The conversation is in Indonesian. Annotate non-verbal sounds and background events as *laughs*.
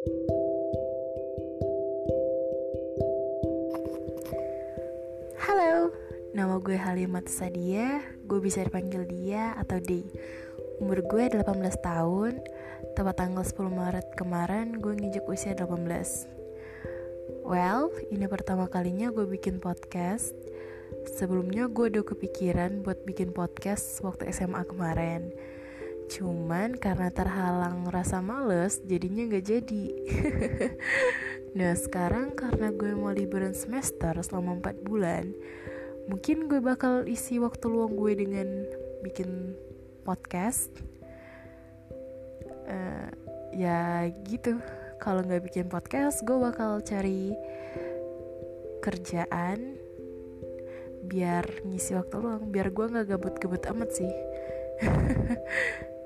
Halo, nama gue Halimat Sadia Gue bisa dipanggil dia atau D Umur gue 18 tahun Tepat tanggal 10 Maret kemarin gue nginjek usia 18 Well, ini pertama kalinya gue bikin podcast. Sebelumnya gue udah kepikiran buat bikin podcast waktu SMA kemarin Cuman karena terhalang rasa males jadinya gak jadi. *laughs* Nah sekarang karena gue mau liburan semester selama 4 bulan Mungkin gue bakal isi waktu luang gue dengan bikin podcast. Uh, Ya gitu. Kalau gak bikin podcast gue bakal cari kerjaan biar ngisi waktu luang biar gue gak gabut-gabut amat sih *laughs*